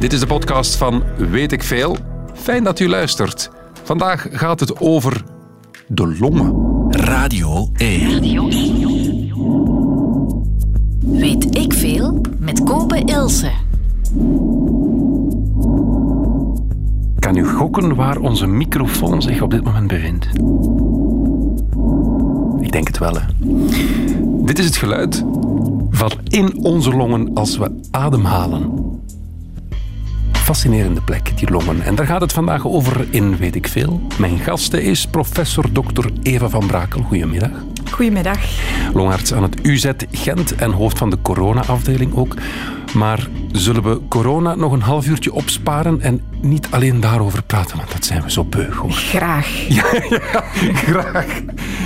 Dit is de podcast van Weet ik Veel. Fijn dat u luistert. Vandaag gaat het over de longen. Radio 1. Weet ik veel met Kopen Ilse. Kan u gokken waar onze microfoon zich op dit moment bevindt? Ik denk het wel, hè. Dit is het geluid van in onze longen als we ademhalen. Fascinerende plek, die longen. En daar gaat het vandaag over in Weet ik Veel. Mijn gasten is professor Dr. Eva van Brakel. Goedemiddag. Goedemiddag. Longarts aan het UZ Gent en hoofd van de corona-afdeling ook. Maar zullen we corona nog een half uurtje opsparen en niet alleen daarover praten, want dat zijn we zo beu, hoor. Graag. Ja, ja, graag.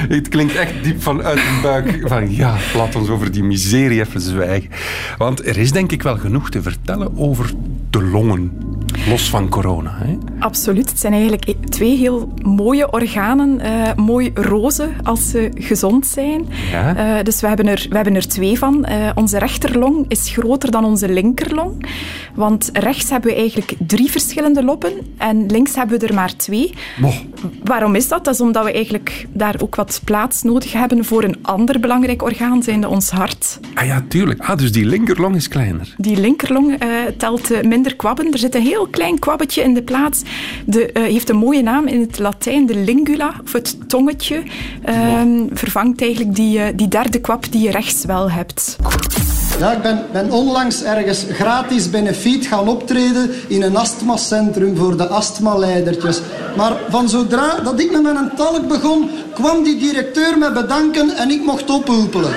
Het klinkt echt diep vanuit de buik van ja, laat ons over die miserie even zwijgen. Want er is denk ik wel genoeg te vertellen over de longen, los van corona. Hè? Absoluut. Het zijn eigenlijk twee heel mooie organen. eh, mooi roze als ze gezond zijn. Ja. Eh, dus we hebben, er, we hebben er twee van. Eh, onze rechterlong is groter dan onze linkerlong. Want rechts hebben we eigenlijk drie verschillende loppen en links hebben we er maar twee. Waarom is dat? Dat is omdat we eigenlijk daar ook wat plaats nodig hebben voor een ander belangrijk orgaan, zijnde ons hart. Ah ja, tuurlijk. Ah, dus die linkerlong is kleiner. Die linkerlong telt minder kwabben. Er zit een heel klein kwabbetje in de plaats. De, eh, heeft een mooie naam in het Latijn, de lingula, of het tongetje. ehm, Vervangt eigenlijk die, eh, die derde kwab die je rechts wel hebt. Ja, ik ben, ben onlangs ergens gratis benefiet gaan optreden in een astmacentrum voor de astmaleidertjes. Maar van zodra dat ik met mijn talk begon, kwam die directeur me bedanken en ik mocht ophulpelen.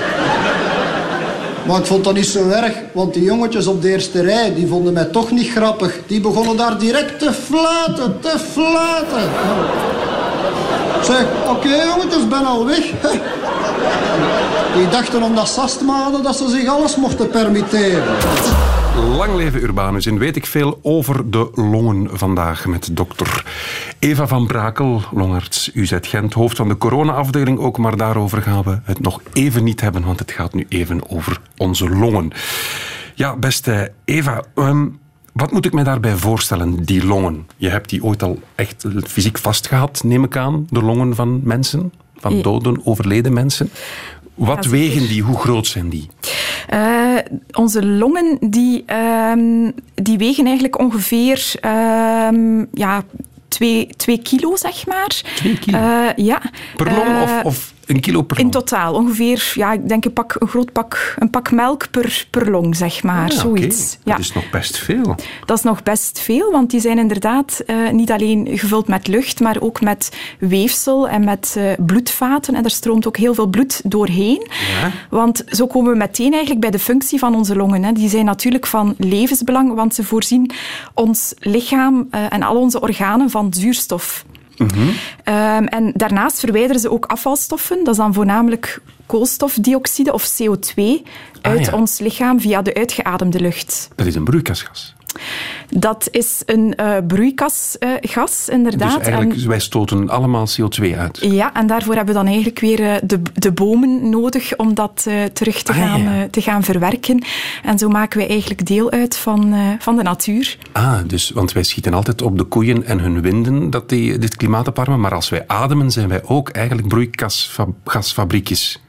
Maar ik vond dat niet zo erg, want die jongetjes op de eerste rij, die vonden mij toch niet grappig. Die begonnen daar direct te fluiten, te fluiten. Zeg, oké jongetjes, ben al weg. Die dachten omdat astma hadden dat ze zich alles mochten permitteren. Lang leven Urbanus en weet ik veel over de longen vandaag met dokter Eva van Brakel, longarts UZ Gent, hoofd van de corona-afdeling ook, maar daarover gaan we het nog even niet hebben, want het gaat nu even over onze longen. Ja, beste Eva, ehm, wat moet ik mij daarbij voorstellen, die longen? Je hebt die ooit al echt fysiek vastgehad, neem ik aan, de longen van mensen, van doden, overleden mensen. Wat Ja, wegen die? Hoe groot zijn die? Eh, onze longen die, ehm, die wegen eigenlijk ongeveer ehm, ja, twee, twee kilo, zeg maar. Twee kilo? Eh, ja. Per long Eh, of, of een kilo per In long? totaal ongeveer, ja, ik denk een, pak, een groot pak, een pak melk per, per long, zeg maar. Ah, zoiets. Ja. Dat is nog best veel. Dat is nog best veel, want die zijn inderdaad eh, niet alleen gevuld met lucht, maar ook met weefsel en met eh, bloedvaten. En er stroomt ook heel veel bloed doorheen. Ja. Want zo komen we meteen eigenlijk bij de functie van onze longen. Hè. Die zijn natuurlijk van levensbelang, want ze voorzien ons lichaam eh, en al onze organen van zuurstof. Ehm, en daarnaast verwijderen ze ook afvalstoffen. Dat is dan voornamelijk koolstofdioxide of CO2 uit Ah, ja. ons lichaam via de uitgeademde lucht. Dat is een broeikasgas. Dat is een eh broeikasgas, inderdaad. Dus eigenlijk, En- wij stoten allemaal CO2 uit. ja, en daarvoor hebben we dan eigenlijk weer eh, de, de bomen nodig om dat eh, terug te Ah, gaan, ja. eh, te gaan verwerken. En zo maken we eigenlijk deel uit van, eh, van de natuur. Ah, dus, want wij schieten altijd op de koeien en hun winden dat die dit klimaat opwarmen. Maar als wij ademen, zijn wij ook eigenlijk broeikasgasfabriekjes.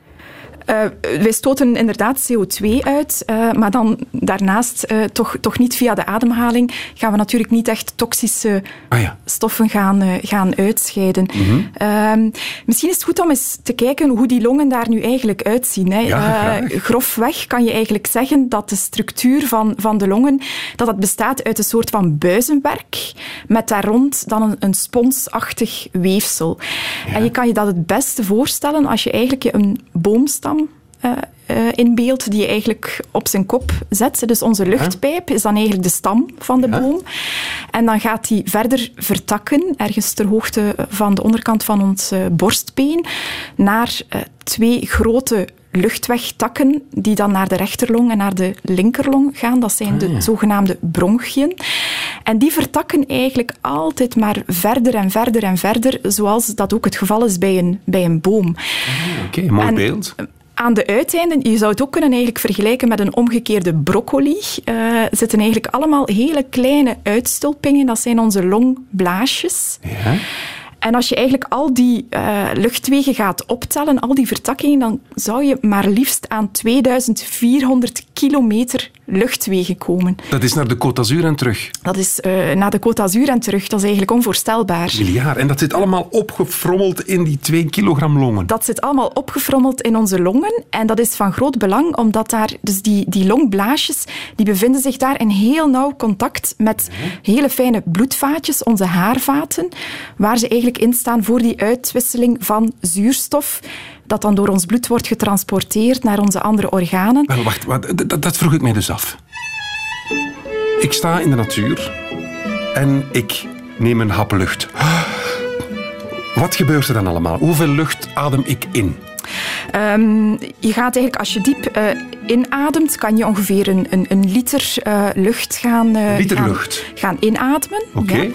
Eh, wij stoten inderdaad CO2 uit, eh, maar dan daarnaast eh, toch, toch niet via de ademhaling gaan we natuurlijk niet echt toxische Ah ja. stoffen gaan, gaan uitscheiden. Ehm, misschien is het goed om eens te kijken hoe die longen daar nu eigenlijk uitzien. Hè. Ja, grofweg kan je eigenlijk zeggen dat de structuur van, van de longen dat het bestaat uit een soort van buizenwerk met daar rond dan een, een sponsachtig weefsel. En je kan je dat het beste voorstellen als je eigenlijk een boomstam eh, eh, inbeeldt die je eigenlijk op zijn kop zet. Dus onze luchtpijp is dan eigenlijk de stam van de Ja. boom. En dan gaat die verder vertakken, ergens ter hoogte van de onderkant van ons borstbeen, naar eh, twee grote luchtwegtakken die dan naar de rechterlong en naar de linkerlong gaan. Dat zijn de zogenaamde bronchiën. En die vertakken eigenlijk altijd maar verder en verder en verder, zoals dat ook het geval is bij een, bij een boom. Oké, mooi En- beeld. Aan de uiteinden, je zou het ook kunnen eigenlijk vergelijken met een omgekeerde broccoli, uh, zitten eigenlijk allemaal hele kleine uitstulpingen. Dat zijn onze longblaasjes. Ja. En als je eigenlijk al die uh, luchtwegen gaat optellen, al die vertakkingen, dan zou je maar liefst aan 2400 kilometer luchtwegen komen. Dat is naar de Côte d'Azur en terug? Dat is uh, naar de Côte d'Azur en terug. Dat is eigenlijk onvoorstelbaar. Miljard. En dat zit allemaal opgefrommeld in die 2 kilogram longen? Dat zit allemaal opgefrommeld in onze longen. En dat is van groot belang, omdat daar, dus die, die longblaasjes, die bevinden zich daar in heel nauw contact met hele fijne bloedvaatjes, onze haarvaten, waar ze eigenlijk in staan voor die uitwisseling van zuurstof dat dan door ons bloed wordt getransporteerd naar onze andere organen. Wel, wacht, wacht dat, dat vroeg ik mij dus af. Ik sta in de natuur en ik neem een hap lucht. Wat gebeurt er dan allemaal? Hoeveel lucht adem ik in? Um, je gaat eigenlijk, als je diep uh, inademt, kan je ongeveer een, een, een liter uh, lucht gaan, uh, liter gaan, lucht. gaan inademen. Oké. Okay. Ja.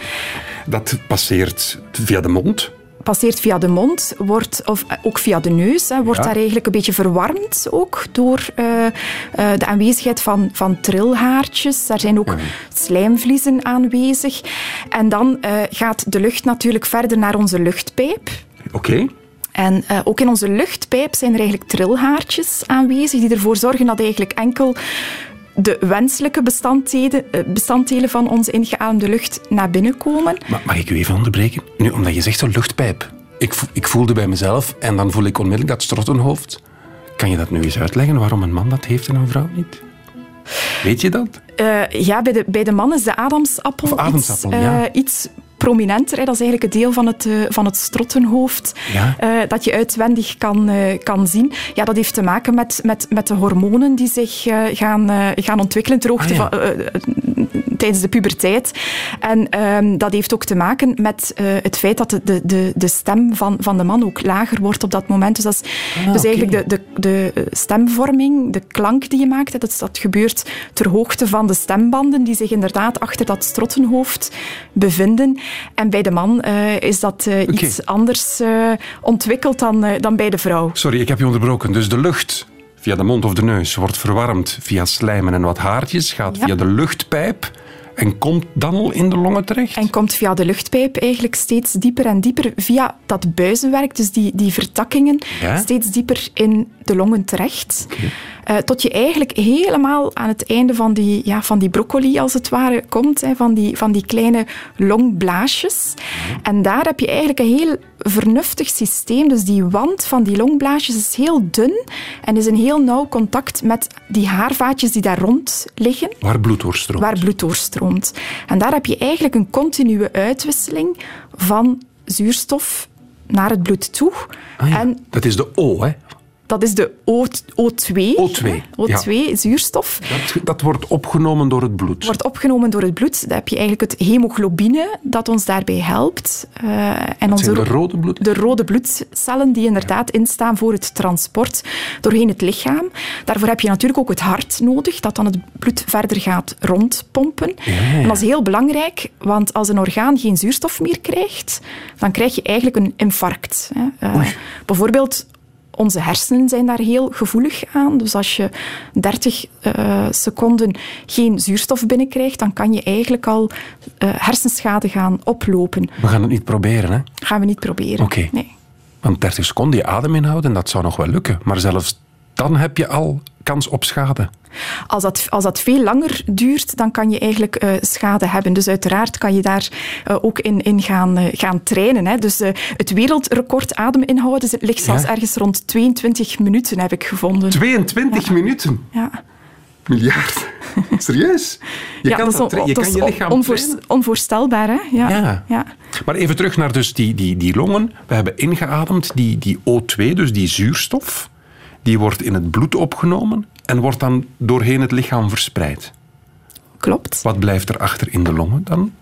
Dat passeert via de mond passeert via de mond, wordt, of ook via de neus, hè, wordt Ja. daar eigenlijk een beetje verwarmd ook door eh, eh, de aanwezigheid van, van trilhaartjes. Daar zijn ook slijmvliezen aanwezig. En dan eh, gaat de lucht natuurlijk verder naar onze luchtpijp. Oké. En uh, ook in onze luchtpijp zijn er eigenlijk trilhaartjes aanwezig die ervoor zorgen dat eigenlijk enkel de wenselijke bestanddelen, uh, bestanddelen van onze ingeademde lucht naar binnen komen. Maar mag ik u even onderbreken? Nu, omdat je zegt zo'n luchtpijp. Ik, ik voelde bij mezelf en dan voel ik onmiddellijk dat strottenhoofd. Kan je dat nu eens uitleggen waarom een man dat heeft en een vrouw niet? Weet je dat? Uh, ja, bij de, bij de man is de adamsappel, iets, uh, ja. iets prominenter. Hè. Dat is eigenlijk een deel van het, uh, van het strottenhoofd Ja. uh, dat je uitwendig kan, uh, kan zien. Ja, dat heeft te maken met, met, met de hormonen die zich gaan, gaan ontwikkelen ter hoogte Ah, ja. van, tijdens de puberteit. En um, dat heeft ook te maken met het feit dat de, de, de, stem van, van de man ook lager wordt op dat moment. Dus dat is Ah, dus eigenlijk de, de, de stemvorming, de klank die je maakt, hè, dat, dat gebeurt ter hoogte van de stembanden die zich inderdaad achter dat strottenhoofd bevinden. En bij de man uh, is dat uh, Oké. iets anders uh, ontwikkeld dan, dan bij de vrouw. Sorry, ik heb je onderbroken. Dus de lucht via de mond of de neus wordt verwarmd via slijmen en wat haartjes, gaat Ja. via de luchtpijp en komt dan al in de longen terecht? En komt via de luchtpijp eigenlijk steeds dieper en dieper via dat buizenwerk, dus die, die vertakkingen, Ja? steeds dieper in de longen terecht. Uh, tot je eigenlijk helemaal aan het einde van die, ja, van die broccoli, als het ware, komt. Hè, van, die, van die kleine longblaasjes. En daar heb je eigenlijk een heel vernuftig systeem. Dus die wand van die longblaasjes is heel dun en is in heel nauw contact met die haarvaatjes die daar rond liggen Waar bloed doorstroomt. waar bloed doorstroomt. En daar heb je eigenlijk een continue uitwisseling van zuurstof naar het bloed toe. Ah ja, En Dat is de O, hè? Dat is de O, O2. O2, hè, O2, zuurstof. Dat, dat wordt opgenomen door het bloed. Wordt opgenomen door het bloed. Dan heb je eigenlijk het hemoglobine dat ons daarbij helpt. Uh, en onze de ro- rode bloed. de rode bloedcellen die inderdaad instaan voor het transport doorheen het lichaam. Daarvoor heb je natuurlijk ook het hart nodig, dat dan het bloed verder gaat rondpompen. ja. En dat is heel belangrijk, want als een orgaan geen zuurstof meer krijgt, dan krijg je eigenlijk een infarct. Hè. Uh, bijvoorbeeld onze hersenen zijn daar heel gevoelig aan. Dus als je 30 uh, seconden geen zuurstof binnenkrijgt, dan kan je eigenlijk al uh, hersenschade gaan oplopen. We gaan het niet proberen, hè? Gaan we niet proberen. Oké. Nee. Want 30 seconden je adem inhouden, dat zou nog wel lukken. Maar zelfs dan heb je al kans op schade. Als dat, als dat veel langer duurt, dan kan je eigenlijk uh, schade hebben. Dus uiteraard kan je daar uh, ook in, in gaan, uh, gaan trainen. Hè. Dus het wereldrecord adem inhouden ligt zelfs Ja. ergens rond 22 minuten, heb ik gevonden. 22 minuten? Ja. Miljard? Serieus? Je ja, kan, dat on- je dat kan is je on- lichaam onvoors- trainen. onvoorstelbaar, hè? Ja. Ja. ja. Maar even terug naar dus die, die, die longen. We hebben ingeademd die, die O2, dus die zuurstof. Die wordt in het bloed opgenomen en wordt dan doorheen het lichaam verspreid. Klopt. Wat blijft er achter in de longen dan?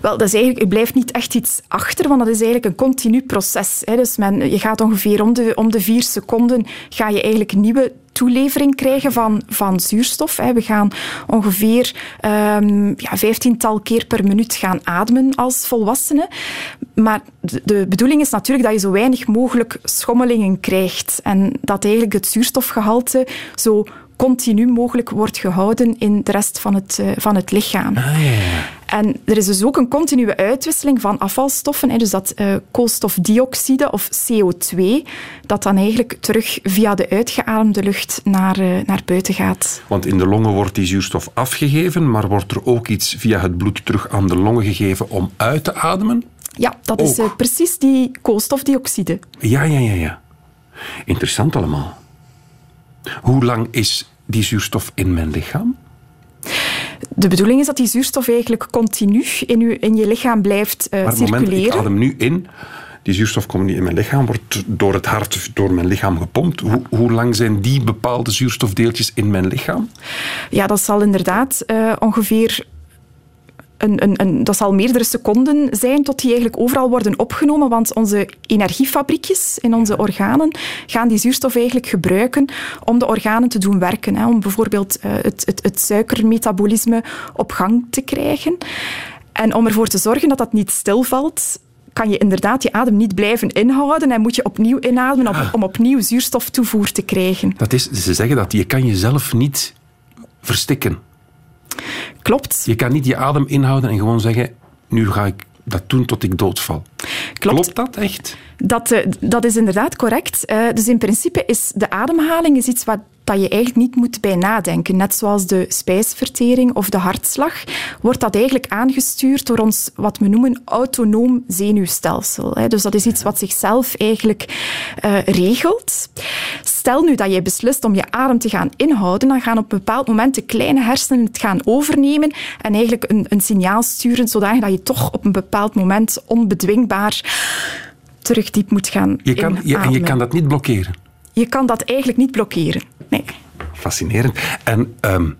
Wel, dat is eigenlijk, er blijft niet echt iets achter, want dat is eigenlijk een continu proces. Hè. Dus men, je gaat ongeveer om de, om de vier seconden ga je eigenlijk nieuwe toelevering krijgen van, van zuurstof. Hè. We gaan ongeveer um, ja, vijftiental keer per minuut gaan ademen als volwassenen. Maar de, bedoeling is natuurlijk dat je zo weinig mogelijk schommelingen krijgt. En dat eigenlijk het zuurstofgehalte zo continu mogelijk wordt gehouden in de rest van het, eh, van het lichaam. Ah. En er is dus ook een continue uitwisseling van afvalstoffen, dus dat eh, koolstofdioxide of CO2, dat dan eigenlijk terug via de uitgeademde lucht naar, eh, naar buiten gaat. Want in de longen wordt die zuurstof afgegeven, maar wordt er ook iets via het bloed terug aan de longen gegeven om uit te ademen? Ja, dat is eh, precies die koolstofdioxide. Ja, ja, ja, ja. Interessant allemaal. Hoe lang is die zuurstof in mijn lichaam? De bedoeling is dat die zuurstof eigenlijk continu in je, in je lichaam blijft eh, Maar het moment, ik circuleren. adem nu in, die zuurstof komt niet in mijn lichaam, wordt door het hart door mijn lichaam gepompt. Hoe, hoe lang zijn die bepaalde zuurstofdeeltjes in mijn lichaam? Ja, dat zal inderdaad eh, ongeveer. Een, een, een, dat zal meerdere seconden zijn tot die eigenlijk overal worden opgenomen, want onze energiefabriekjes in onze organen gaan die zuurstof eigenlijk gebruiken om de organen te doen werken. Hè, om bijvoorbeeld eh, het, het, het suikermetabolisme op gang te krijgen. En om ervoor te zorgen dat dat niet stilvalt, kan je inderdaad je adem niet blijven inhouden en moet je opnieuw inademen om, om opnieuw zuurstoftoevoer te krijgen. Dat is, ze zeggen dat je kan jezelf niet verstikken. Klopt. Je kan niet je adem inhouden en gewoon zeggen, nu ga ik dat doen tot ik doodval. Klopt. dat echt? Dat, eh, dat is inderdaad correct. Eh, dus in principe is de ademhaling is iets wat dat je eigenlijk niet moet bij nadenken. Net zoals de spijsvertering of de hartslag, wordt dat eigenlijk aangestuurd door ons wat we noemen autonoom zenuwstelsel. Dus dat is iets wat zichzelf eigenlijk eh, regelt. Stel nu dat je beslist om je adem te gaan inhouden, dan gaan op een bepaald moment de kleine hersenen het gaan overnemen en eigenlijk een, een signaal sturen, zodat je toch op een bepaald moment onbedwingbaar terug diep moet gaan Je kan, je, en je kan dat niet blokkeren. Je kan dat eigenlijk niet blokkeren. Fascinerend. En ehm,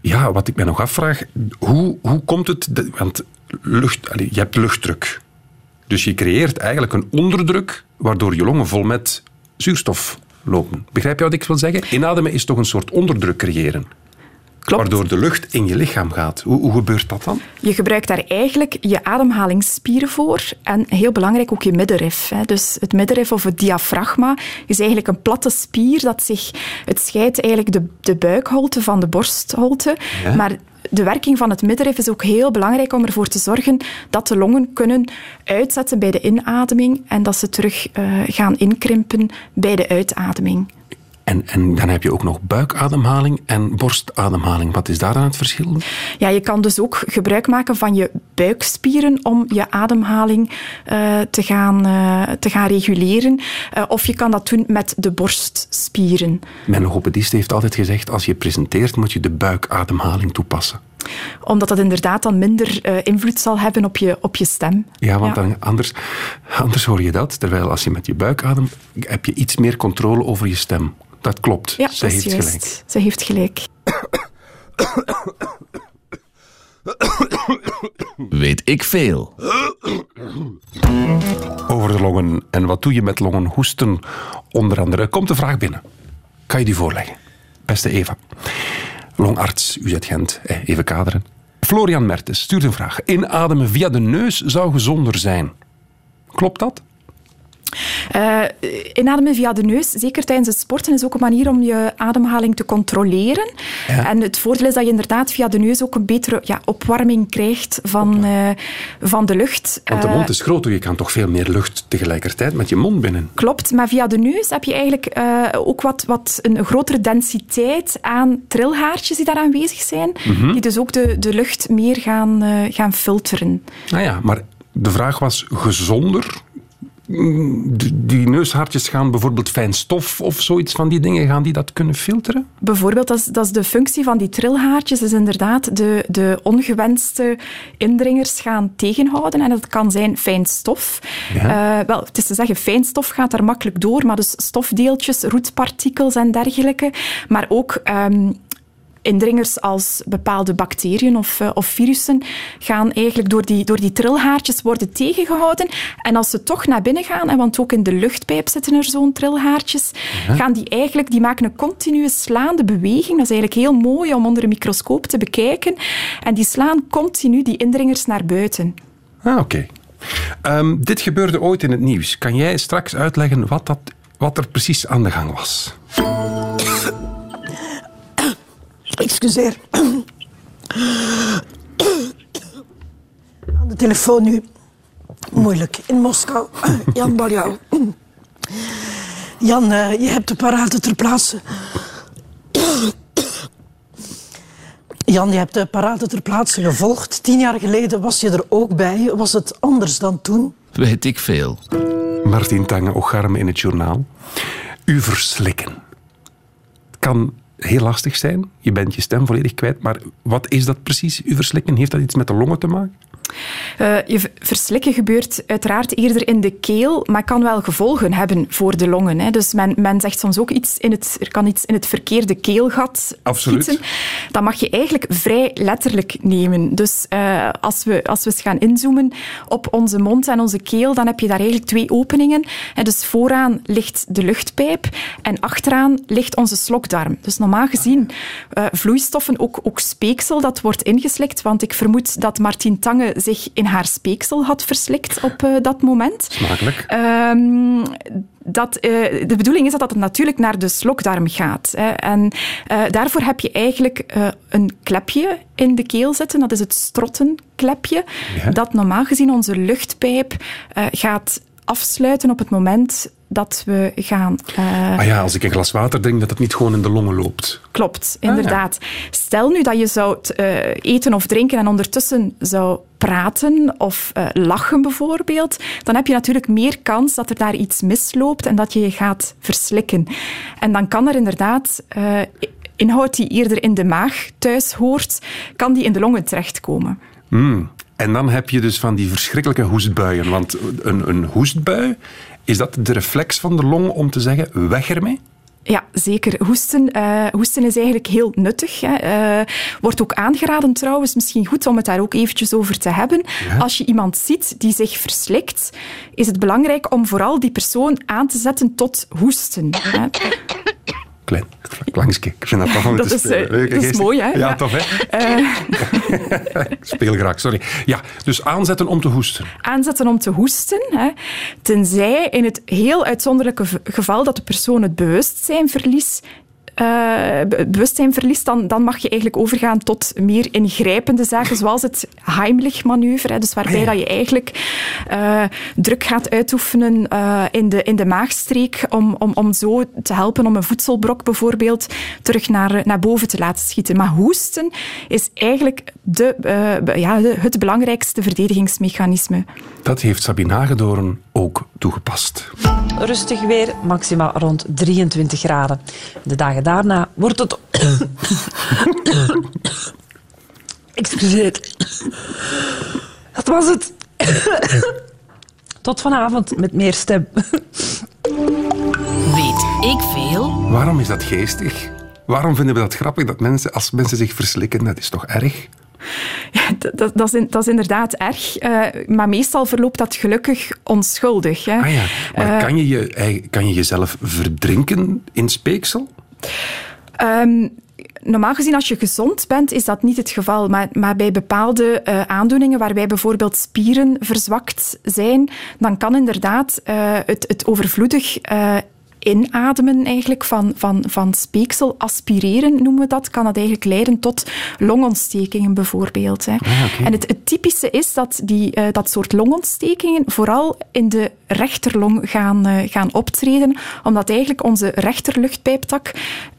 ja, wat ik me nog afvraag, hoe, hoe komt het... want lucht, je hebt luchtdruk. Dus je creëert eigenlijk een onderdruk waardoor je longen vol met zuurstof lopen. Begrijp je wat ik wil zeggen? Inademen is toch een soort onderdruk creëren. Klopt. Waardoor de lucht in je lichaam gaat. Hoe, hoe gebeurt dat dan? Je gebruikt daar eigenlijk je ademhalingsspieren voor en heel belangrijk ook je middenrif. Hè. Dus het middenrif of het diafragma is eigenlijk een platte spier dat zich... Het scheidt eigenlijk de, de buikholte van de borstholte. Ja. Maar de werking van het middenrif is ook heel belangrijk om ervoor te zorgen dat de longen kunnen uitzetten bij de inademing en dat ze terug eh, gaan inkrimpen bij de uitademing. En, en dan heb je ook nog buikademhaling en borstademhaling. Wat is daar dan het verschil? Ja, je kan dus ook gebruik maken van je buikspieren om je ademhaling eh, te, gaan, eh, te gaan reguleren. Eh, of je kan dat doen met de borstspieren. Mijn logopedist heeft altijd gezegd, als je presenteert moet je de buikademhaling toepassen. Omdat dat inderdaad dan minder eh, invloed zal hebben op je, op je stem. Ja, want Dan, anders, anders hoor je dat. Terwijl als je met je buik ademt, heb je iets meer controle over je stem. Dat klopt. Ja, Zij heeft juist. gelijk. Ze heeft gelijk. Weet ik veel. Over de longen. En wat doe je met longenhoesten? Onder andere. Komt de vraag binnen. Kan je die voorleggen? Beste Eva. Longarts, UZ Gent. Even kaderen. Florian Mertens stuurt een vraag. Inademen via de neus zou gezonder zijn. Klopt dat? Eh, inademen via de neus, zeker tijdens het sporten, is ook een manier om je ademhaling te controleren. Ja. En het voordeel is dat je inderdaad via de neus ook een betere ja, opwarming krijgt van, eh, van de lucht. Want de Eh, mond is groter. Je kan toch veel meer lucht tegelijkertijd met je mond binnen. Klopt, maar via de neus heb je eigenlijk eh, ook wat, wat een grotere densiteit aan trilhaartjes die daar aanwezig zijn, Mhm. die dus ook de, de lucht meer gaan, eh, gaan filteren. Nou ja, maar de vraag was gezonder. Die die neushaartjes gaan bijvoorbeeld fijn stof of zoiets van die dingen, gaan die dat kunnen filteren? Bijvoorbeeld, dat is, dat is de functie van die trilhaartjes, is inderdaad de, de ongewenste indringers gaan tegenhouden. En dat kan zijn fijn stof. Ja. Eh, wel, het is te zeggen, fijn stof gaat daar makkelijk door, maar dus stofdeeltjes, roetpartikels en dergelijke. Maar ook... ehm, Indringers als bepaalde bacteriën of, eh, of virussen gaan eigenlijk door die, door die trilhaartjes worden tegengehouden. En als ze toch naar binnen gaan, en want ook in de luchtpijp zitten er zo'n trilhaartjes, gaan die eigenlijk, die maken een continue slaande beweging. Dat is eigenlijk heel mooi om onder een microscoop te bekijken. En die slaan continu die indringers naar buiten. Ah, oké. Ehm, dit gebeurde ooit in het nieuws. Kan jij straks uitleggen wat, dat, wat er precies aan de gang was? Excuseer. Aan de telefoon nu. Moeilijk. In Moskou. Jan Baljouw. Jan, eh, je hebt de parade ter plaatse. Jan, je hebt de parade ter plaatse gevolgd. Tien jaar geleden was je er ook bij. Was het anders dan toen? Weet ik veel. Martin Tange, Ocharme in het journaal. U verslikken. Het kan heel lastig zijn. Je bent je stem volledig kwijt. Maar wat is dat precies, u verslikken? Heeft dat iets met de longen te maken? Uh, je verslikken gebeurt uiteraard eerder in de keel, maar kan wel gevolgen hebben voor de longen. Hè. Dus men, men zegt soms ook iets in het, er kan iets in het verkeerde keelgat Absoluut. schieten. Dat mag je eigenlijk vrij letterlijk nemen. Dus uh, als, we, als we eens gaan inzoomen op onze mond en onze keel, dan heb je daar eigenlijk twee openingen. En dus vooraan ligt de luchtpijp en achteraan ligt onze slokdarm. Dus normaal gezien uh, vloeistoffen, ook, ook speeksel, dat wordt ingeslikt, want ik vermoed dat Martien Tange zich in haar speeksel had verslikt op uh, dat moment. Smakelijk. Um, dat, uh, de bedoeling is dat dat natuurlijk naar de slokdarm gaat. Hè. En uh, daarvoor heb je eigenlijk een klepje in de keel zitten. Dat is het strottenklepje. Ja. Dat normaal gezien onze luchtpijp gaat afsluiten op het moment dat we gaan. Uh... Ah ja, als ik een glas water drink, dat het niet gewoon in de longen loopt. Klopt, inderdaad. Ah, ja. Stel nu dat je zou uh, eten of drinken en ondertussen zou praten of uh, lachen bijvoorbeeld, dan heb je natuurlijk meer kans dat er daar iets misloopt en dat je je gaat verslikken. En dan kan er inderdaad inhoud die eerder in de maag thuis hoort, kan die in de longen terechtkomen. Mm. En dan heb je dus van die verschrikkelijke hoestbuien. Want een, een hoestbui, is dat de reflex van de long om te zeggen, weg ermee? Ja, zeker. Hoesten, uh, hoesten is eigenlijk heel nuttig. Hè. Uh, wordt ook aangeraden trouwens, misschien goed om het daar ook eventjes over te hebben. Ja. Als je iemand ziet die zich verslikt, is het belangrijk om vooral die persoon aan te zetten tot hoesten. Hè. Klein klankje. Ik vind dat toch om dat te is, spelen. Uh, dat is mooi, hè? Ja, ja. tof, hè? Uh. Speel graag, sorry. Ja, dus aanzetten om te hoesten. Aanzetten om te hoesten, hè. tenzij in het heel uitzonderlijke geval dat de persoon het bewustzijn verliest, uh, bewustzijn verliest, dan, dan mag je eigenlijk overgaan tot meer ingrijpende zaken, zoals het Heimlich-manoeuvre. Dus waarbij ah, ja. dat je eigenlijk uh, druk gaat uitoefenen uh, in, de, in de maagstreek om, om, om zo te helpen om een voedselbrok bijvoorbeeld terug naar, naar boven te laten schieten. Maar hoesten is eigenlijk de, ja, de, het belangrijkste verdedigingsmechanisme. Dat heeft Sabine Hagedoorn ook toegepast. Rustig weer, maxima rond 23 graden. De dagen daarna wordt het... Excuseer. Dat was het. Tot vanavond met meer stem. Weet ik veel? Waarom is dat geestig? Waarom vinden we dat grappig dat mensen, als mensen zich verslikken, dat is toch erg? Ja, dat, dat, is, dat, is, inderdaad erg, uh, maar meestal verloopt dat gelukkig onschuldig. Hè. Ah ja, maar uh, kan, je je, kan je jezelf verdrinken in speeksel? Um, normaal gezien, als je gezond bent, is dat niet het geval. Maar, maar bij bepaalde uh, aandoeningen, waarbij bijvoorbeeld spieren verzwakt zijn, dan kan inderdaad uh, het, het overvloedig uh, inademen eigenlijk van, van, van speeksel, aspireren noemen we dat, kan dat eigenlijk leiden tot longontstekingen bijvoorbeeld. Hè. Ah, okay. En het, het, typische is dat die, uh, dat soort longontstekingen vooral in de rechterlong gaan, uh, gaan optreden, omdat eigenlijk onze rechterluchtpijptak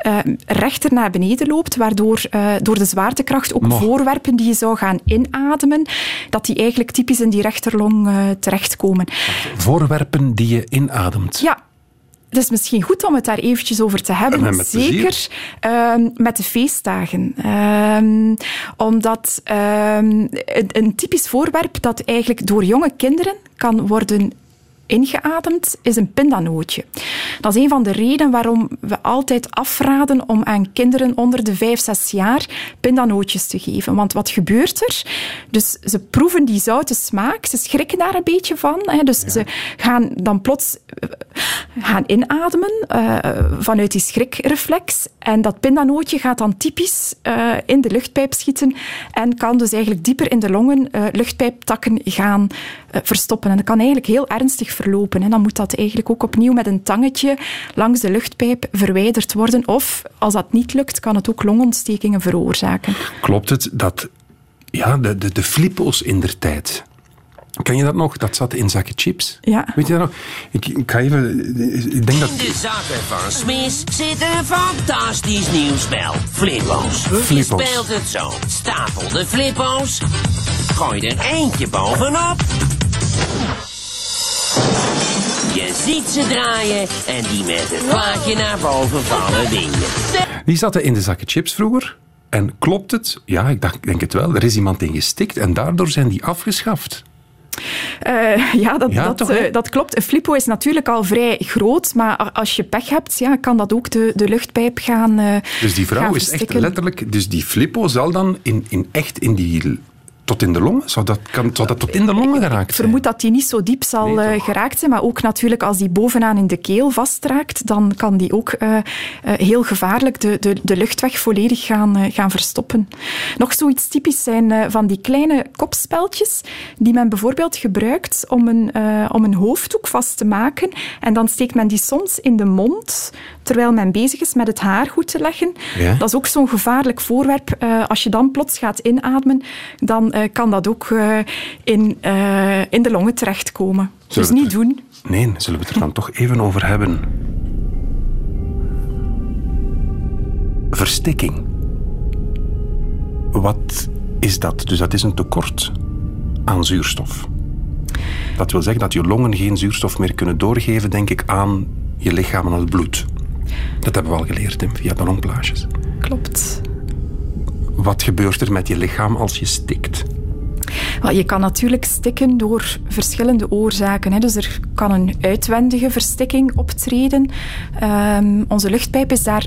uh, rechter naar beneden loopt, waardoor door de zwaartekracht ook Mo. voorwerpen die je zou gaan inademen, dat die eigenlijk typisch in die rechterlong terechtkomen. Voorwerpen die je inademt? Ja, het is misschien goed om het daar eventjes over te hebben. Ja, Zeker uh, met de feestdagen. Uh, omdat uh, een, een, typisch voorwerp dat eigenlijk door jonge kinderen kan worden ingeademd, is een pindanootje. Dat is een van de redenen waarom we altijd afraden om aan kinderen onder de 5, 6 jaar pindanootjes te geven. Want wat gebeurt er? Dus ze proeven die zoute smaak, ze schrikken daar een beetje van. Hè. Dus ja. ze gaan dan plots gaan inademen uh, vanuit die schrikreflex. En dat pindanootje gaat dan typisch uh, in de luchtpijp schieten en kan dus eigenlijk dieper in de longen uh, luchtpijptakken gaan eh, verstoppen. En dat kan eigenlijk heel ernstig verlopen. En dan moet dat eigenlijk ook opnieuw met een tangetje langs de luchtpijp verwijderd worden. Of als dat niet lukt, kan het ook longontstekingen veroorzaken. Klopt het dat ja, de, de, de flippo's in der tijd. Ken je dat nog? Dat zat in zakken chips. Ja. Weet je dat nog? Ik, ik ga even. Ik denk dat. In de zakken van Smis zit een fantastisch nieuw spel. Flippo's. Je speelt het zo. Stapel de flippo's. Gooi er eentje bovenop. Je ziet ze draaien en die met het plaatje naar boven vallen winnen. Die zaten in de zakken chips vroeger. En klopt het? Ja, ik dacht, ik denk het wel. Er is iemand in gestikt en daardoor zijn die afgeschaft. Eh, ja, dat, Ja, dat, toch, eh, dat klopt. Een flippo is natuurlijk al vrij groot, maar als je pech hebt, ja, kan dat ook de, de luchtpijp gaan eh, Dus die vrouw is echt letterlijk. Dus die flippo zal dan in, in echt in die. Tot in de longen? Zou dat, kan, zou dat tot in de longen geraakt Ik zijn? vermoed dat die niet zo diep zal Nee, eh, geraakt zijn, maar ook natuurlijk als die bovenaan in de keel vastraakt, dan kan die ook eh, eh, heel gevaarlijk de, de, de luchtweg volledig gaan, gaan verstoppen. Nog zoiets typisch zijn van die kleine kopspeltjes die men bijvoorbeeld gebruikt om een, om een hoofddoek vast te maken en dan steekt men die soms in de mond terwijl men bezig is met het haar goed te leggen. Ja. Dat is ook zo'n gevaarlijk voorwerp. Als je dan plots gaat inademen, dan kan dat ook eh, in, eh, in de longen terechtkomen. Zullen dus niet doen. Nee, zullen we het er dan toch even over hebben? Verstikking. Wat is dat? Dus dat is een tekort aan zuurstof. Dat wil zeggen dat je longen geen zuurstof meer kunnen doorgeven, denk ik, aan je lichaam en aan het bloed. Dat hebben we al geleerd hè, via de longplages. Klopt. Wat gebeurt er met je lichaam als je stikt? Je kan natuurlijk stikken door verschillende oorzaken. Dus er kan een uitwendige verstikking optreden. Ehm, onze luchtpijp is daar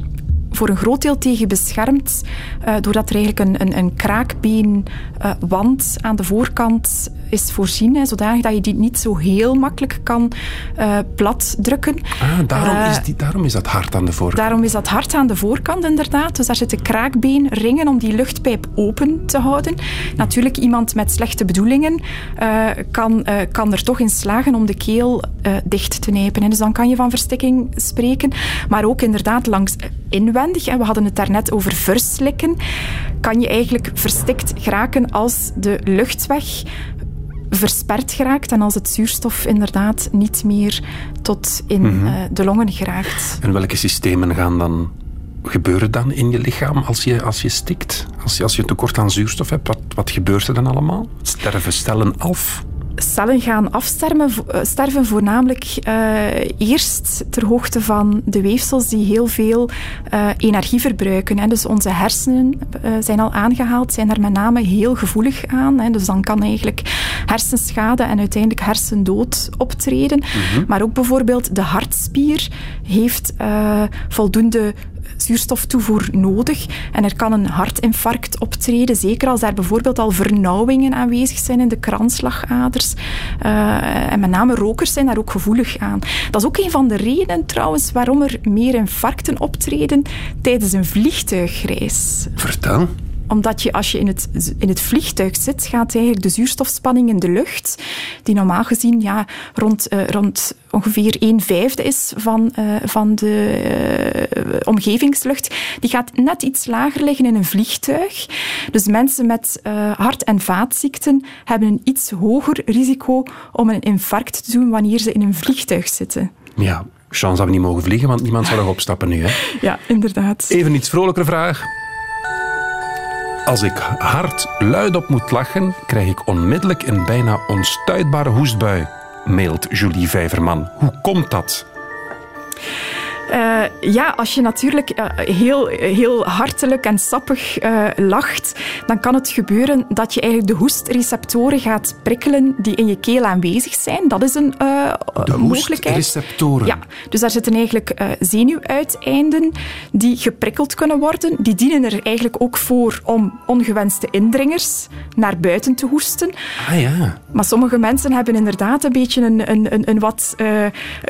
voor een groot deel tegen beschermd, eh, doordat er eigenlijk een, een, een kraakbeenwand aan de voorkant is voorzien, hè, zodanig dat je die niet zo heel makkelijk kan eh platdrukken. Ah, daarom, Eh, is die, daarom is dat hard aan de voorkant. Daarom is dat hard aan de voorkant, inderdaad. Dus daar zitten kraakbeenringen om die luchtpijp open te houden. Natuurlijk, iemand met slechte bedoelingen eh, kan, kan er toch in slagen om de keel dicht te nijpen. hè. Dus dan kan je van verstikking spreken. Maar ook inderdaad langs inwendig, en we hadden het daarnet over verslikken, kan je eigenlijk verstikt geraken als de luchtweg versperd geraakt en als het zuurstof inderdaad niet meer tot in Mhm. eh, de longen geraakt. En welke systemen gaan dan gebeuren dan in je lichaam als je, als je stikt? Als je, als je tekort aan zuurstof hebt, wat, wat gebeurt er dan allemaal? Sterven cellen af? Cellen gaan afsterven, eh, sterven voornamelijk eh, eerst ter hoogte van de weefsels die heel veel eh, energie verbruiken. Hè. Dus onze hersenen zijn al aangehaald, zijn daar met name heel gevoelig aan. Hè. Dus dan kan eigenlijk hersenschade en uiteindelijk hersendood optreden. Maar ook bijvoorbeeld de hartspier heeft voldoende zuurstoftoevoer nodig. En er kan een hartinfarct optreden, zeker als daar bijvoorbeeld al vernauwingen aanwezig zijn in de kransslagaders. Eh, en met name rokers zijn daar ook gevoelig aan. Dat is ook een van de redenen trouwens waarom er meer infarcten optreden tijdens een vliegtuigreis Vertel. Omdat je als je in het, in het vliegtuig zit, gaat eigenlijk de zuurstofspanning in de lucht, die normaal gezien ja, rond, eh, rond ongeveer 1 vijfde is van, eh, van de eh, omgevingslucht, die gaat net iets lager liggen in een vliegtuig. Dus mensen met hart- en vaatziekten hebben een iets hoger risico om een infarct te doen wanneer ze in een vliegtuig zitten. Ja, chance dat we niet mogen vliegen, want niemand zal nog opstappen nu. Hè. Ja, inderdaad. Even iets vrolijker vraag. Als ik hard luidop moet lachen, krijg ik onmiddellijk een bijna onstuitbare hoestbui, mailt Julie Vijverman. Hoe komt dat? Eh, ja, als je natuurlijk eh, heel, heel hartelijk en sappig eh, lacht, dan kan het gebeuren dat je eigenlijk de hoestreceptoren gaat prikkelen die in je keel aanwezig zijn. Dat is een De mogelijkheid. hoestreceptoren. Ja, dus daar zitten eigenlijk zenuwuiteinden die geprikkeld kunnen worden. Die dienen er eigenlijk ook voor om ongewenste indringers naar buiten te hoesten. Ah ja. Maar sommige mensen hebben inderdaad een beetje een, een, een, een wat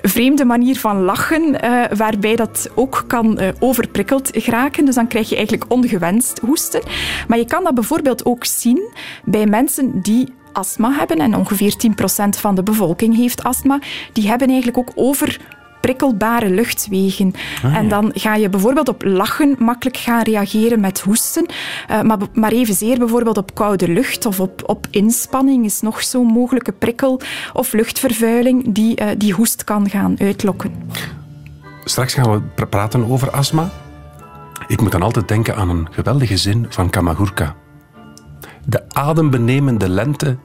vreemde manier van lachen, eh, waarbij dat ook kan eh, overprikkeld geraken. Dus dan krijg je eigenlijk ongewenst hoesten. Maar je kan dat bijvoorbeeld ook zien bij mensen die astma hebben, en ongeveer 10% van de bevolking heeft astma, die hebben eigenlijk ook over prikkelbare luchtwegen. En dan ga je bijvoorbeeld op lachen makkelijk gaan reageren met hoesten. Uh, maar, maar evenzeer bijvoorbeeld op koude lucht of op, op inspanning is nog zo'n mogelijke prikkel of luchtvervuiling die, uh, die hoest kan gaan uitlokken. Straks gaan we praten over astma. Ik moet dan altijd denken aan een geweldige zin van Kamagurka. De adembenemende lente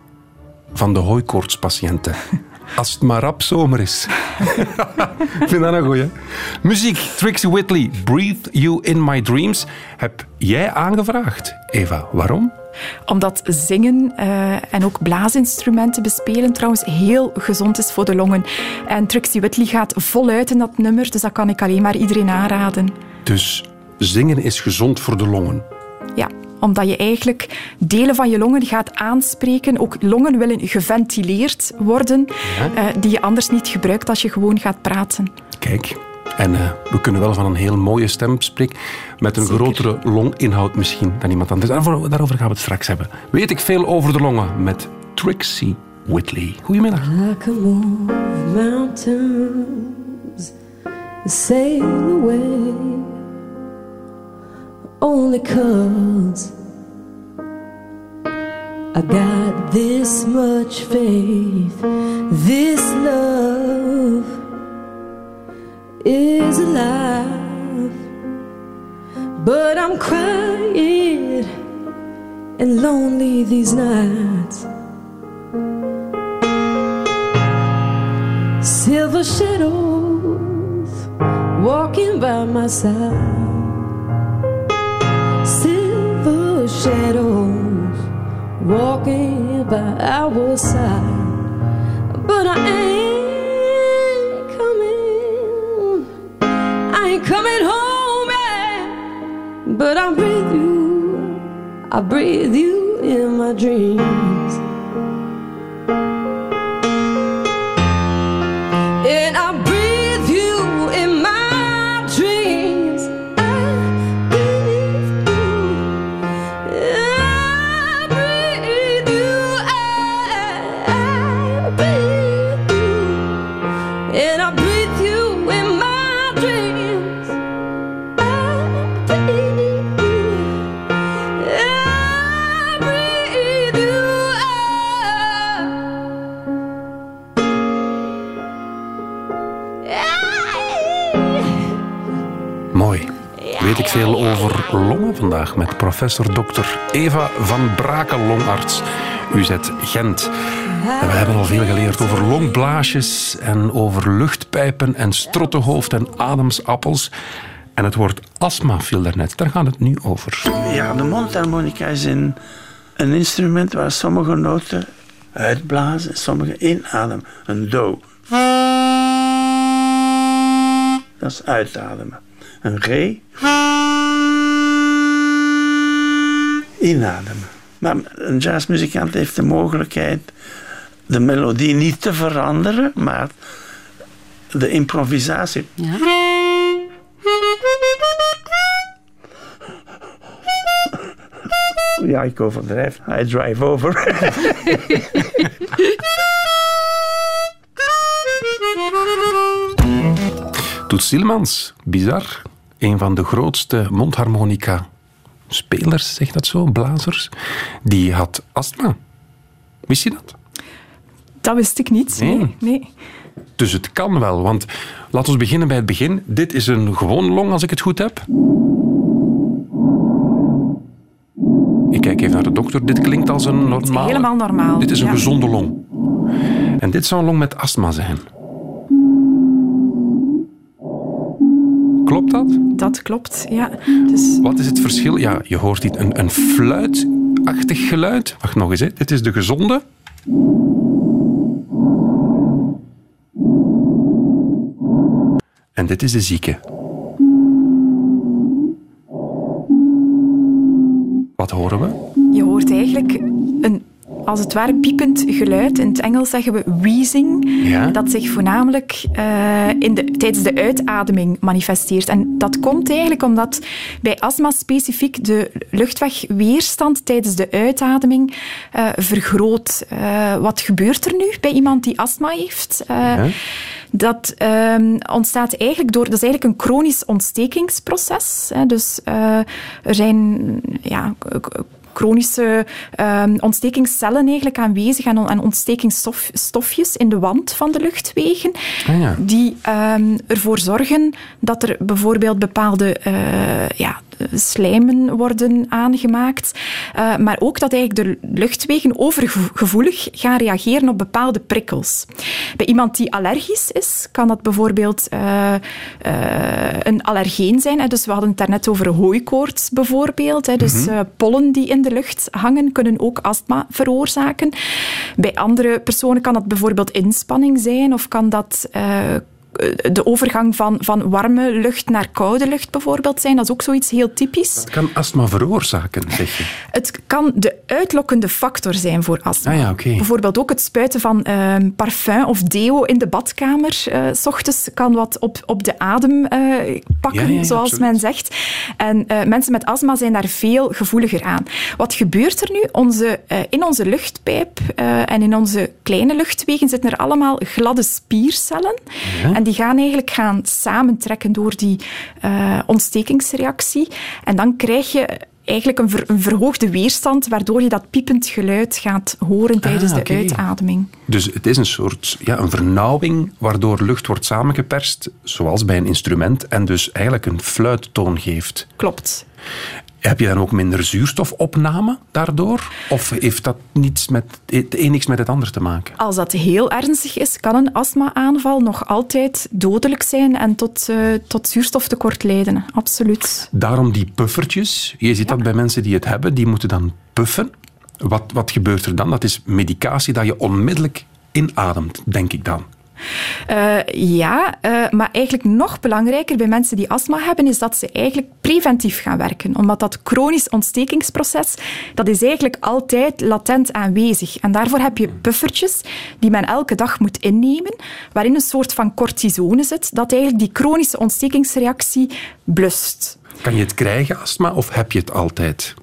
van de hooikoortspatiënten. Als het maar rap zomer is. Ik vind dat een goeie. Muziek, Trixie Whitley, Breathe You In My Dreams. Heb jij aangevraagd, Eva. Waarom? Omdat zingen uh, en ook blaasinstrumenten bespelen trouwens heel gezond is voor de longen. En Trixie Whitley gaat voluit in dat nummer, dus dat kan ik alleen maar iedereen aanraden. Dus zingen is gezond voor de longen? Ja, omdat je eigenlijk delen van je longen gaat aanspreken. Ook longen willen geventileerd worden, ja. uh, die je anders niet gebruikt als je gewoon gaat praten. Kijk, en uh, we kunnen wel van een heel mooie stem spreken, met een Zeker. grotere longinhoud misschien dan iemand anders. Daarover, daarover gaan we het straks hebben. Weet ik veel over de longen met Trixie Whitley. Goedemiddag. Mountains, sail away, only cause I got this much faith, this love is alive, but I'm crying and lonely these nights. Silver shadows walking by my side. Shadows walking by our side. But I ain't coming. I ain't coming home. But I breathe you. I breathe you in my dreams. Longen vandaag met professor Dr. Eva van Brakel, longarts UZ Gent. En we hebben al veel geleerd over longblaasjes en over luchtpijpen en strottenhoofd en ademsappels. En het woord astma viel daarnet. Daar gaat het nu over. Ja, de mondharmonica is een, een instrument waar sommige noten uitblazen en sommige inademen. Een do. Dat is uitademen. Een re. Inademen. Maar een jazzmuzikant heeft de mogelijkheid de melodie niet te veranderen, maar de improvisatie. Ja, ik overdrijf. I drive over. Toet Stielemans, bizar. Een van de grootste mondharmonica-spelers, zeg dat zo, blazers. Die had astma. Wist je dat? Dat wist ik niet. Nee. Nee. nee. Dus het kan wel, want laten we beginnen bij het begin. Dit is een gewone long, als ik het goed heb. Ik kijk even naar de dokter. Dit klinkt als een normale... Helemaal normaal. Dit is een ja. gezonde long. En dit zou een long met astma zijn. Klopt dat? Dat klopt, ja. Dus Wat is het verschil? Ja, je hoort hier een, een fluitachtig geluid. Wacht nog eens, hè. dit is de gezonde. En dit is de zieke. Wat horen we? je hoort eigenlijk als het ware piepend geluid. In het Engels zeggen we wheezing. Ja. Dat zich voornamelijk eh, in de, tijdens de uitademing manifesteert. En dat komt eigenlijk omdat bij astma specifiek de luchtwegweerstand tijdens de uitademing eh, vergroot. Eh, wat gebeurt er nu bij iemand die astma heeft? Dat ehm, ontstaat eigenlijk door... Dat is eigenlijk een chronisch ontstekingsproces. Hè. Dus er zijn ja, chronische ehm, ontstekingscellen eigenlijk aanwezig en, on- en ontstekingsstofjes in de wand van de luchtwegen Ah, ja. die ehm, ervoor zorgen dat er bijvoorbeeld bepaalde eh, ja, slijmen worden aangemaakt, eh, maar ook dat eigenlijk de luchtwegen overgevoelig gaan reageren op bepaalde prikkels. Bij iemand die allergisch is, kan dat bijvoorbeeld eh, eh, een allergeen zijn. Hè. Dus we hadden het daarnet over hooikoorts bijvoorbeeld. Hè. Dus Mhm. pollen die in de lucht hangen kunnen ook astma veroorzaken. Bij andere personen kan dat bijvoorbeeld inspanning zijn of kan dat de overgang van, van warme lucht naar koude lucht bijvoorbeeld zijn. Dat is ook zoiets heel typisch. Het kan astma veroorzaken, zeg je. Het kan de uitlokkende factor zijn voor astma. Ah ja. Bijvoorbeeld ook het spuiten van ehm, parfum of deo in de badkamer. eh, s ochtends kan wat op, op de adem eh, pakken, Ja, ja, ja, zoals absoluut. men zegt. En eh, mensen met astma zijn daar veel gevoeliger aan. Wat gebeurt er nu? Onze, eh, in onze luchtpijp eh, en in onze kleine luchtwegen zitten er allemaal gladde spiercellen. Ja. En die gaan eigenlijk gaan samentrekken door die eh, ontstekingsreactie. En dan krijg je eigenlijk een, ver- een verhoogde weerstand, waardoor je dat piepend geluid gaat horen tijdens Ah, de uitademing. Dus het is een soort ja, een vernauwing waardoor lucht wordt samengeperst, zoals bij een instrument, en dus eigenlijk een fluittoon geeft. Klopt. Heb je dan ook minder zuurstofopname daardoor? Of heeft dat niets met, het een niks met het ander te maken? Als dat heel ernstig is, kan een astma-aanval nog altijd dodelijk zijn en tot, eh, tot zuurstoftekort leiden. Absoluut. Daarom die puffertjes. Je ziet dat bij mensen die het hebben, die moeten dan puffen. Wat, wat gebeurt er dan? Dat is medicatie dat je onmiddellijk inademt, denk ik dan. Eh, ja, eh, maar eigenlijk nog belangrijker bij mensen die astma hebben, is dat ze eigenlijk preventief gaan werken. Omdat dat chronisch ontstekingsproces, dat is eigenlijk altijd latent aanwezig. En daarvoor heb je puffertjes die men elke dag moet innemen, waarin een soort van cortisone zit, dat eigenlijk die chronische ontstekingsreactie blust. Kan je het krijgen, astma, of heb je het altijd?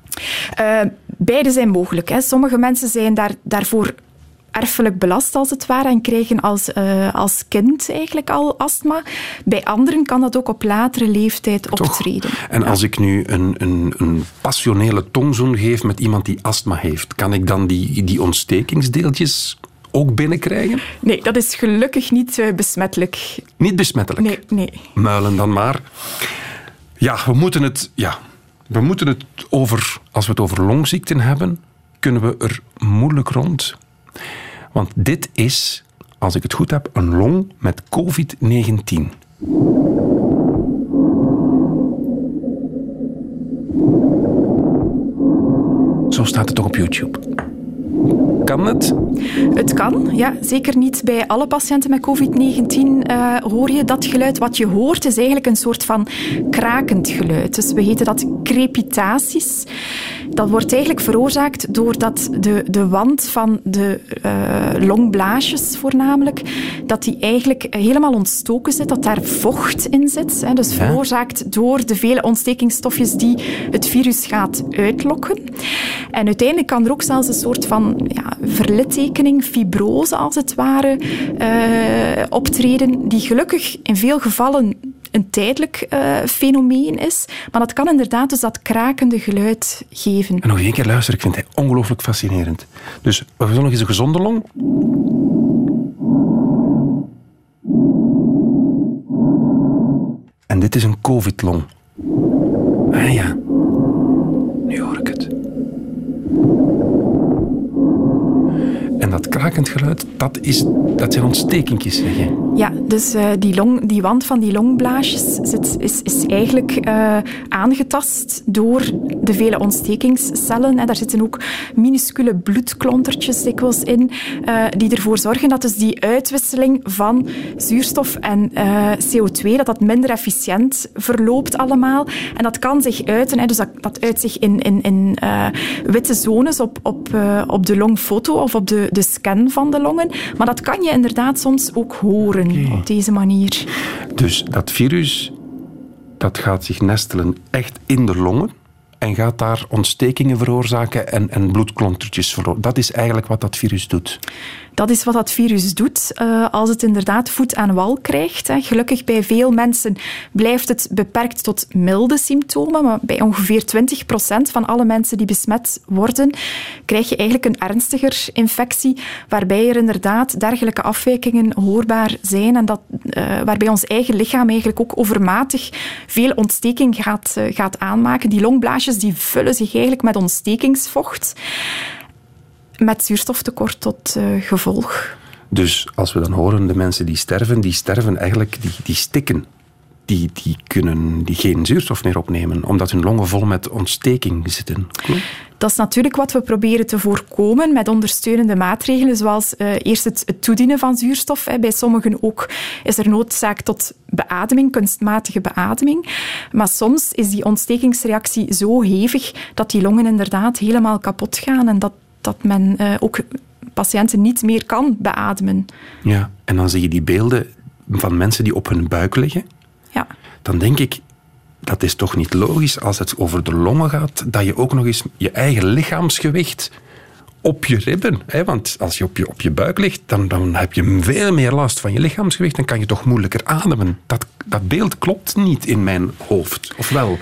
Eh, beide zijn mogelijk. Hè. Sommige mensen zijn daar, daarvoor erfelijk belast, als het ware, en krijgen als, eh, als kind eigenlijk al astma. Bij anderen kan dat ook op latere leeftijd optreden. En als ik nu een, een, een passionele tongzoen geef met iemand die astma heeft, kan ik dan die, die ontstekingsdeeltjes ook binnenkrijgen? Nee, dat is gelukkig niet eh, besmettelijk. Niet besmettelijk. Nee, nee. Muilen dan maar. Ja, we moeten het, ja, we moeten het over, als we het over longziekten hebben, kunnen we er moeilijk rond. Want dit is, als ik het goed heb, een long met COVID-19. Zo staat het toch op YouTube. Kan het? Het kan, ja. Zeker niet bij alle patiënten met COVID-19 eh, hoor je dat geluid. Wat je hoort is eigenlijk een soort van krakend geluid. Dus we heten dat crepitaties. Dat wordt eigenlijk veroorzaakt doordat de, de wand van de eh, longblaasjes voornamelijk, dat die eigenlijk helemaal ontstoken zit, dat daar vocht in zit. Hè, dus Ja. veroorzaakt door de vele ontstekingsstofjes die het virus gaat uitlokken. En uiteindelijk kan er ook zelfs een soort van ja, verlittekening, fibrose als het ware, eh, optreden, die gelukkig in veel gevallen een tijdelijk eh, fenomeen is. Maar dat kan inderdaad dus dat krakende geluid geven. En nog één keer luisteren, ik vind het ongelooflijk fascinerend. Dus we doen nog eens een gezonde long. En dit is een COVID-long. Ah ja, nu hoor ik het. En dat krakend geluid, dat, is, dat zijn ontstekingjes, zeg je. Ja, dus eh, die, long, die wand van die longblaasjes zit, is, eigenlijk eh, aangetast door de vele ontstekingscellen. En daar zitten ook minuscule bloedklontertjes dikwijls in, eh, die ervoor zorgen dat dus die uitwisseling van zuurstof en eh, CO2, dat dat minder efficiënt verloopt allemaal. En dat kan zich uiten, hè, dus dat, dat uit zich in, in, in witte zones op, op, op de longfoto of op de, de scan van de longen. Maar dat kan je inderdaad soms ook horen op deze manier. Dus dat virus dat gaat zich nestelen echt in de longen en gaat daar ontstekingen veroorzaken en, en bloedklontertjes veroorzaken. Dat is eigenlijk wat dat virus doet. Dat is wat dat virus doet eh, als het inderdaad voet aan wal krijgt. Hè. Gelukkig bij veel mensen blijft het beperkt tot milde symptomen, maar bij ongeveer 20% van alle mensen die besmet worden, krijg je eigenlijk een ernstiger infectie, waarbij er inderdaad dergelijke afwijkingen hoorbaar zijn en dat, eh, waarbij ons eigen lichaam eigenlijk ook overmatig veel ontsteking gaat, eh, gaat aanmaken. Die longblaasjes die vullen zich eigenlijk met ontstekingsvocht met zuurstoftekort tot eh, gevolg. Dus als we dan horen de mensen die sterven, die sterven eigenlijk, die, die stikken. Die, die kunnen die geen zuurstof meer opnemen, omdat hun longen vol met ontsteking zitten. Dat is natuurlijk wat we proberen te voorkomen met ondersteunende maatregelen, zoals eh, eerst het, het toedienen van zuurstof. Hè. Bij sommigen ook is er noodzaak tot beademing, kunstmatige beademing. Maar soms is die ontstekingsreactie zo hevig dat die longen inderdaad helemaal kapot gaan en dat, dat men eh, ook patiënten niet meer kan beademen. Ja, en dan zie je die beelden van mensen die op hun buik liggen. Ja. Dan denk ik, dat is toch niet logisch als het over de longen gaat, dat je ook nog eens je eigen lichaamsgewicht op je ribben. Hè? Want als je op, je op je buik ligt, dan, dan heb je veel meer last van je lichaamsgewicht. Dan kan je toch moeilijker ademen. Dat, dat beeld klopt niet in mijn hoofd. Of wel?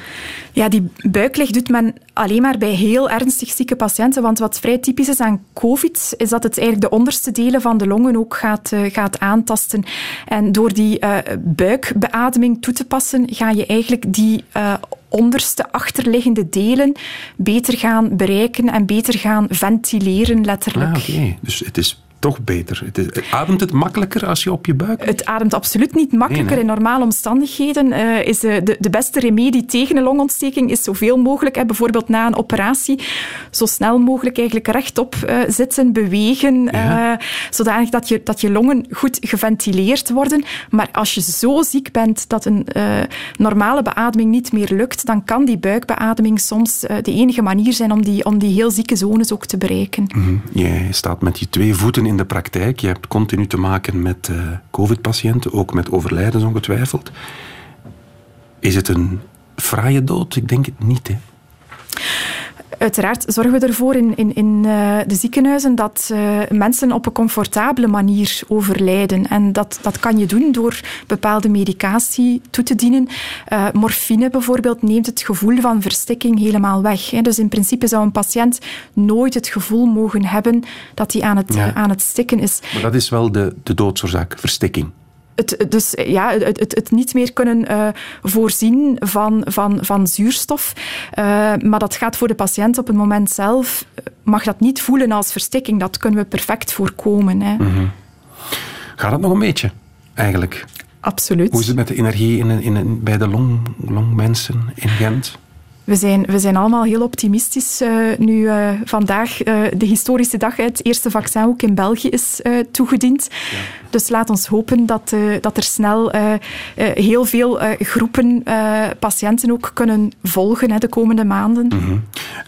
Ja, die buiklig doet men alleen maar bij heel ernstig zieke patiënten. Want wat vrij typisch is aan COVID, is dat het eigenlijk de onderste delen van de longen ook gaat, eh, gaat aantasten. En door die eh, buikbeademing toe te passen, ga je eigenlijk die eh, onderste achterliggende delen beter gaan bereiken en beter gaan ventileren, letterlijk. Ah, oké. Dus het is toch beter. Het is, ademt het makkelijker als je op je buik Het ademt absoluut niet makkelijker. Nee, nee. In normale omstandigheden eh, is eh, de, de beste remedie tegen een longontsteking is zoveel mogelijk, hè, bijvoorbeeld na een operatie, zo snel mogelijk eigenlijk rechtop eh, zitten, bewegen, Ja. zodanig dat je, dat je longen goed geventileerd worden. Maar als je zo ziek bent dat een normale beademing niet meer lukt, dan kan die buikbeademing soms de enige manier zijn om die, om die heel zieke zones ook te bereiken. Mhm. Jij staat met je twee voeten in de praktijk. Je hebt continu te maken met eh, COVID-patiënten, ook met overlijdens ongetwijfeld. Is het een fraaie dood? Ik denk het niet. Hè? Uiteraard zorgen we ervoor in, in, in eh, de ziekenhuizen dat eh, mensen op een comfortabele manier overlijden. En dat, dat kan je doen door bepaalde medicatie toe te dienen. Eh, morfine bijvoorbeeld neemt het gevoel van verstikking helemaal weg. Hè. Dus in principe zou een patiënt nooit het gevoel mogen hebben dat hij aan het, Ja. aan het stikken is. Maar dat is wel de, de doodsoorzaak, verstikking. Het, dus ja, het, het, het niet meer kunnen eh, voorzien van, van, van zuurstof. Eh, maar dat gaat voor de patiënt op het moment zelf, eh, mag dat niet voelen als verstikking. Dat kunnen we perfect voorkomen. Hè. Mhm. Gaat het nog een beetje, eigenlijk? Absoluut. Hoe is het met de energie in, in, in- bij de long, longmensen in Gent? We zijn, we zijn allemaal heel optimistisch eh, nu eh, vandaag eh, de historische dag, het eerste vaccin ook in België is toegediend. Dus laat ons hopen dat, dat er snel heel veel groepen patiënten ook kunnen volgen hè, de komende maanden. Mhm.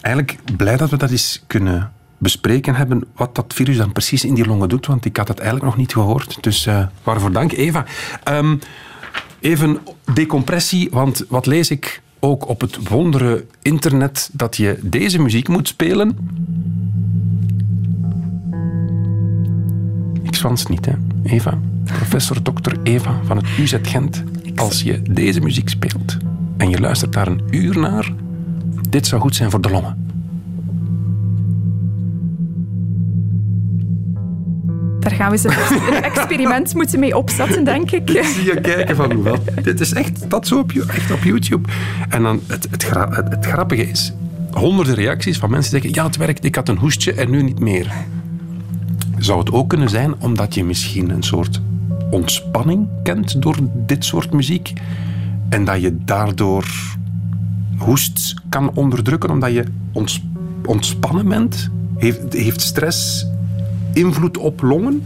Eigenlijk blij dat we dat eens kunnen bespreken hebben, wat dat virus dan precies in die longen doet, want ik had het eigenlijk nog niet gehoord. Dus waarvoor dank, Eva. Ehm, even decompressie, want wat lees ik ook op het wondere internet, dat je deze muziek moet spelen. Ik zwans niet, hè, Eva. Professor Dr. Eva van het UZ Gent. Als je deze muziek speelt en je luistert daar een uur naar, dit zou goed zijn voor de longen. Gaan we eens een experiment moeten mee opzetten, denk ik. zie je kijken van, wat, dit is echt, dat zo op, echt op YouTube. En dan, het, het, gra- het, het grappige is, honderden reacties van mensen die zeggen, ja, het werkt, ik had een hoestje en nu niet meer. Zou het ook kunnen zijn omdat je misschien een soort ontspanning kent door dit soort muziek. En dat je daardoor hoest kan onderdrukken omdat je ontspannen bent. Heeft, heeft stress invloed op longen?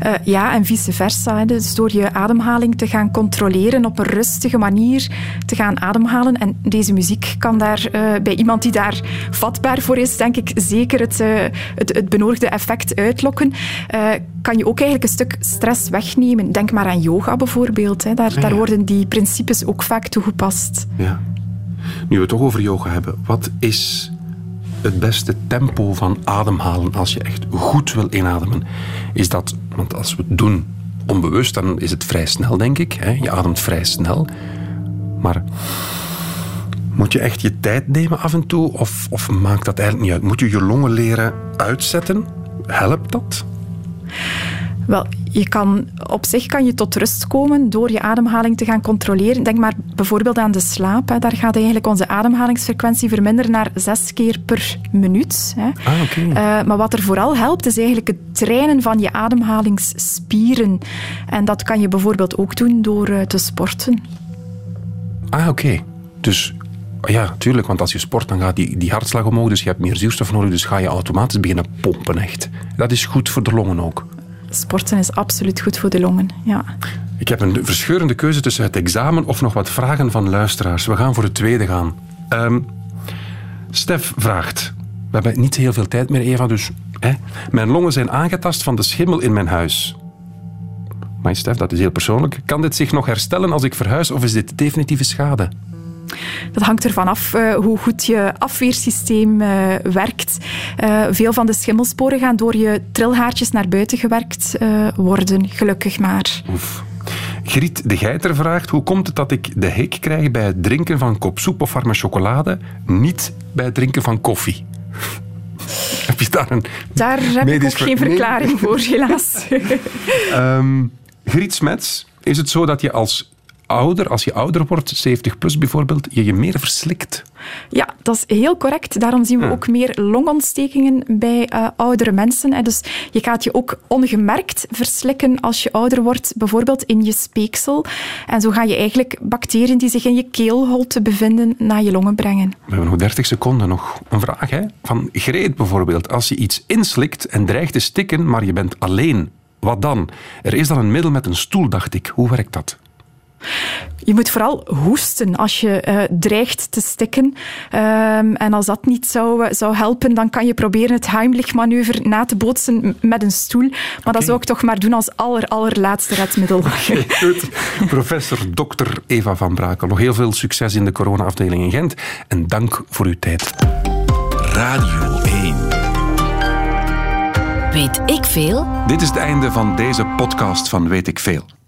Eh, ja, en vice versa. Dus door je ademhaling te gaan controleren op een rustige manier te gaan ademhalen. En deze muziek kan daar eh, bij iemand die daar vatbaar voor is, denk ik, zeker het, eh, het, het benodigde effect uitlokken. Kan je ook eigenlijk een stuk stress wegnemen. Denk maar aan yoga bijvoorbeeld. Hè. Daar, Ja, daar worden die principes ook vaak toegepast. Ja. Nu we het toch over yoga hebben, wat is het beste tempo van ademhalen als je echt goed wil inademen? Is dat, want als we het doen onbewust, dan is het vrij snel, denk ik. Hè? Je ademt vrij snel. Maar moet je echt je tijd nemen af en toe? Of, of maakt dat eigenlijk niet uit? Moet je je longen leren uitzetten? Helpt dat? Wel, je kan, op zich kan je tot rust komen door je ademhaling te gaan controleren. Denk maar bijvoorbeeld aan de slaap. Hè. Daar gaat eigenlijk onze ademhalingsfrequentie verminderen naar zes keer per minuut. Hè. Ah, oké. Eh, maar wat er vooral helpt, is eigenlijk het trainen van je ademhalingsspieren. En dat kan je bijvoorbeeld ook doen door eh, te sporten. Ah, oké. Dus ja, tuurlijk, want als je sport, dan gaat die, die hartslag omhoog, dus je hebt meer zuurstof nodig, dus ga je automatisch beginnen pompen, echt. Dat is goed voor de longen ook. Sporten is absoluut goed voor de longen. Ja. Ik heb een verscheurende keuze tussen het examen of nog wat vragen van luisteraars. We gaan voor het tweede gaan. Ehm, Stef vraagt. We hebben niet heel veel tijd meer, Eva, dus... Hè? Mijn longen zijn aangetast van de schimmel in mijn huis. Maar Stef, dat is heel persoonlijk. Kan dit zich nog herstellen als ik verhuis of is dit definitieve schade? Dat hangt ervan af eh, hoe goed je afweersysteem eh, werkt. Eh, veel van de schimmelsporen gaan door je trilhaartjes naar buiten gewerkt worden, gelukkig maar. Oef. Griet de Geiter vraagt, hoe komt het dat ik de hik krijg bij het drinken van een kop soep of warme chocolade, niet bij het drinken van koffie? Heb je daar een... Daar heb ik ook ver- geen nee. verklaring voor, helaas. Ehm Griet Smets, is het zo dat je als ouder, als je ouder wordt, 70 plus bijvoorbeeld, je je meer verslikt? Ja, dat is heel correct. Daarom zien we Ja. ook meer longontstekingen bij eh, oudere mensen. hè. Dus je gaat je ook ongemerkt verslikken als je ouder wordt, bijvoorbeeld in je speeksel. En zo ga je eigenlijk bacteriën die zich in je keelholte bevinden naar je longen brengen. We hebben nog 30 seconden. Nog een vraag hè? van Greet bijvoorbeeld. Als je iets inslikt en dreigt te stikken, maar je bent alleen, wat dan? Er is dan een middel met een stoel, dacht ik. Hoe werkt dat? Je moet vooral hoesten als je eh, dreigt te stikken. Ehm, en als dat niet zou, eh, zou helpen, dan kan je proberen het Heimlich-manoeuvre na te bootsen met een stoel. Maar dat zou ik toch maar doen als aller, allerlaatste redmiddel. Goed. Professor Dr. Eva van Brakel. Nog heel veel succes in de corona-afdeling in Gent. En dank voor uw tijd. Radio 1. Weet ik veel? Dit is het einde van deze podcast van Weet ik Veel.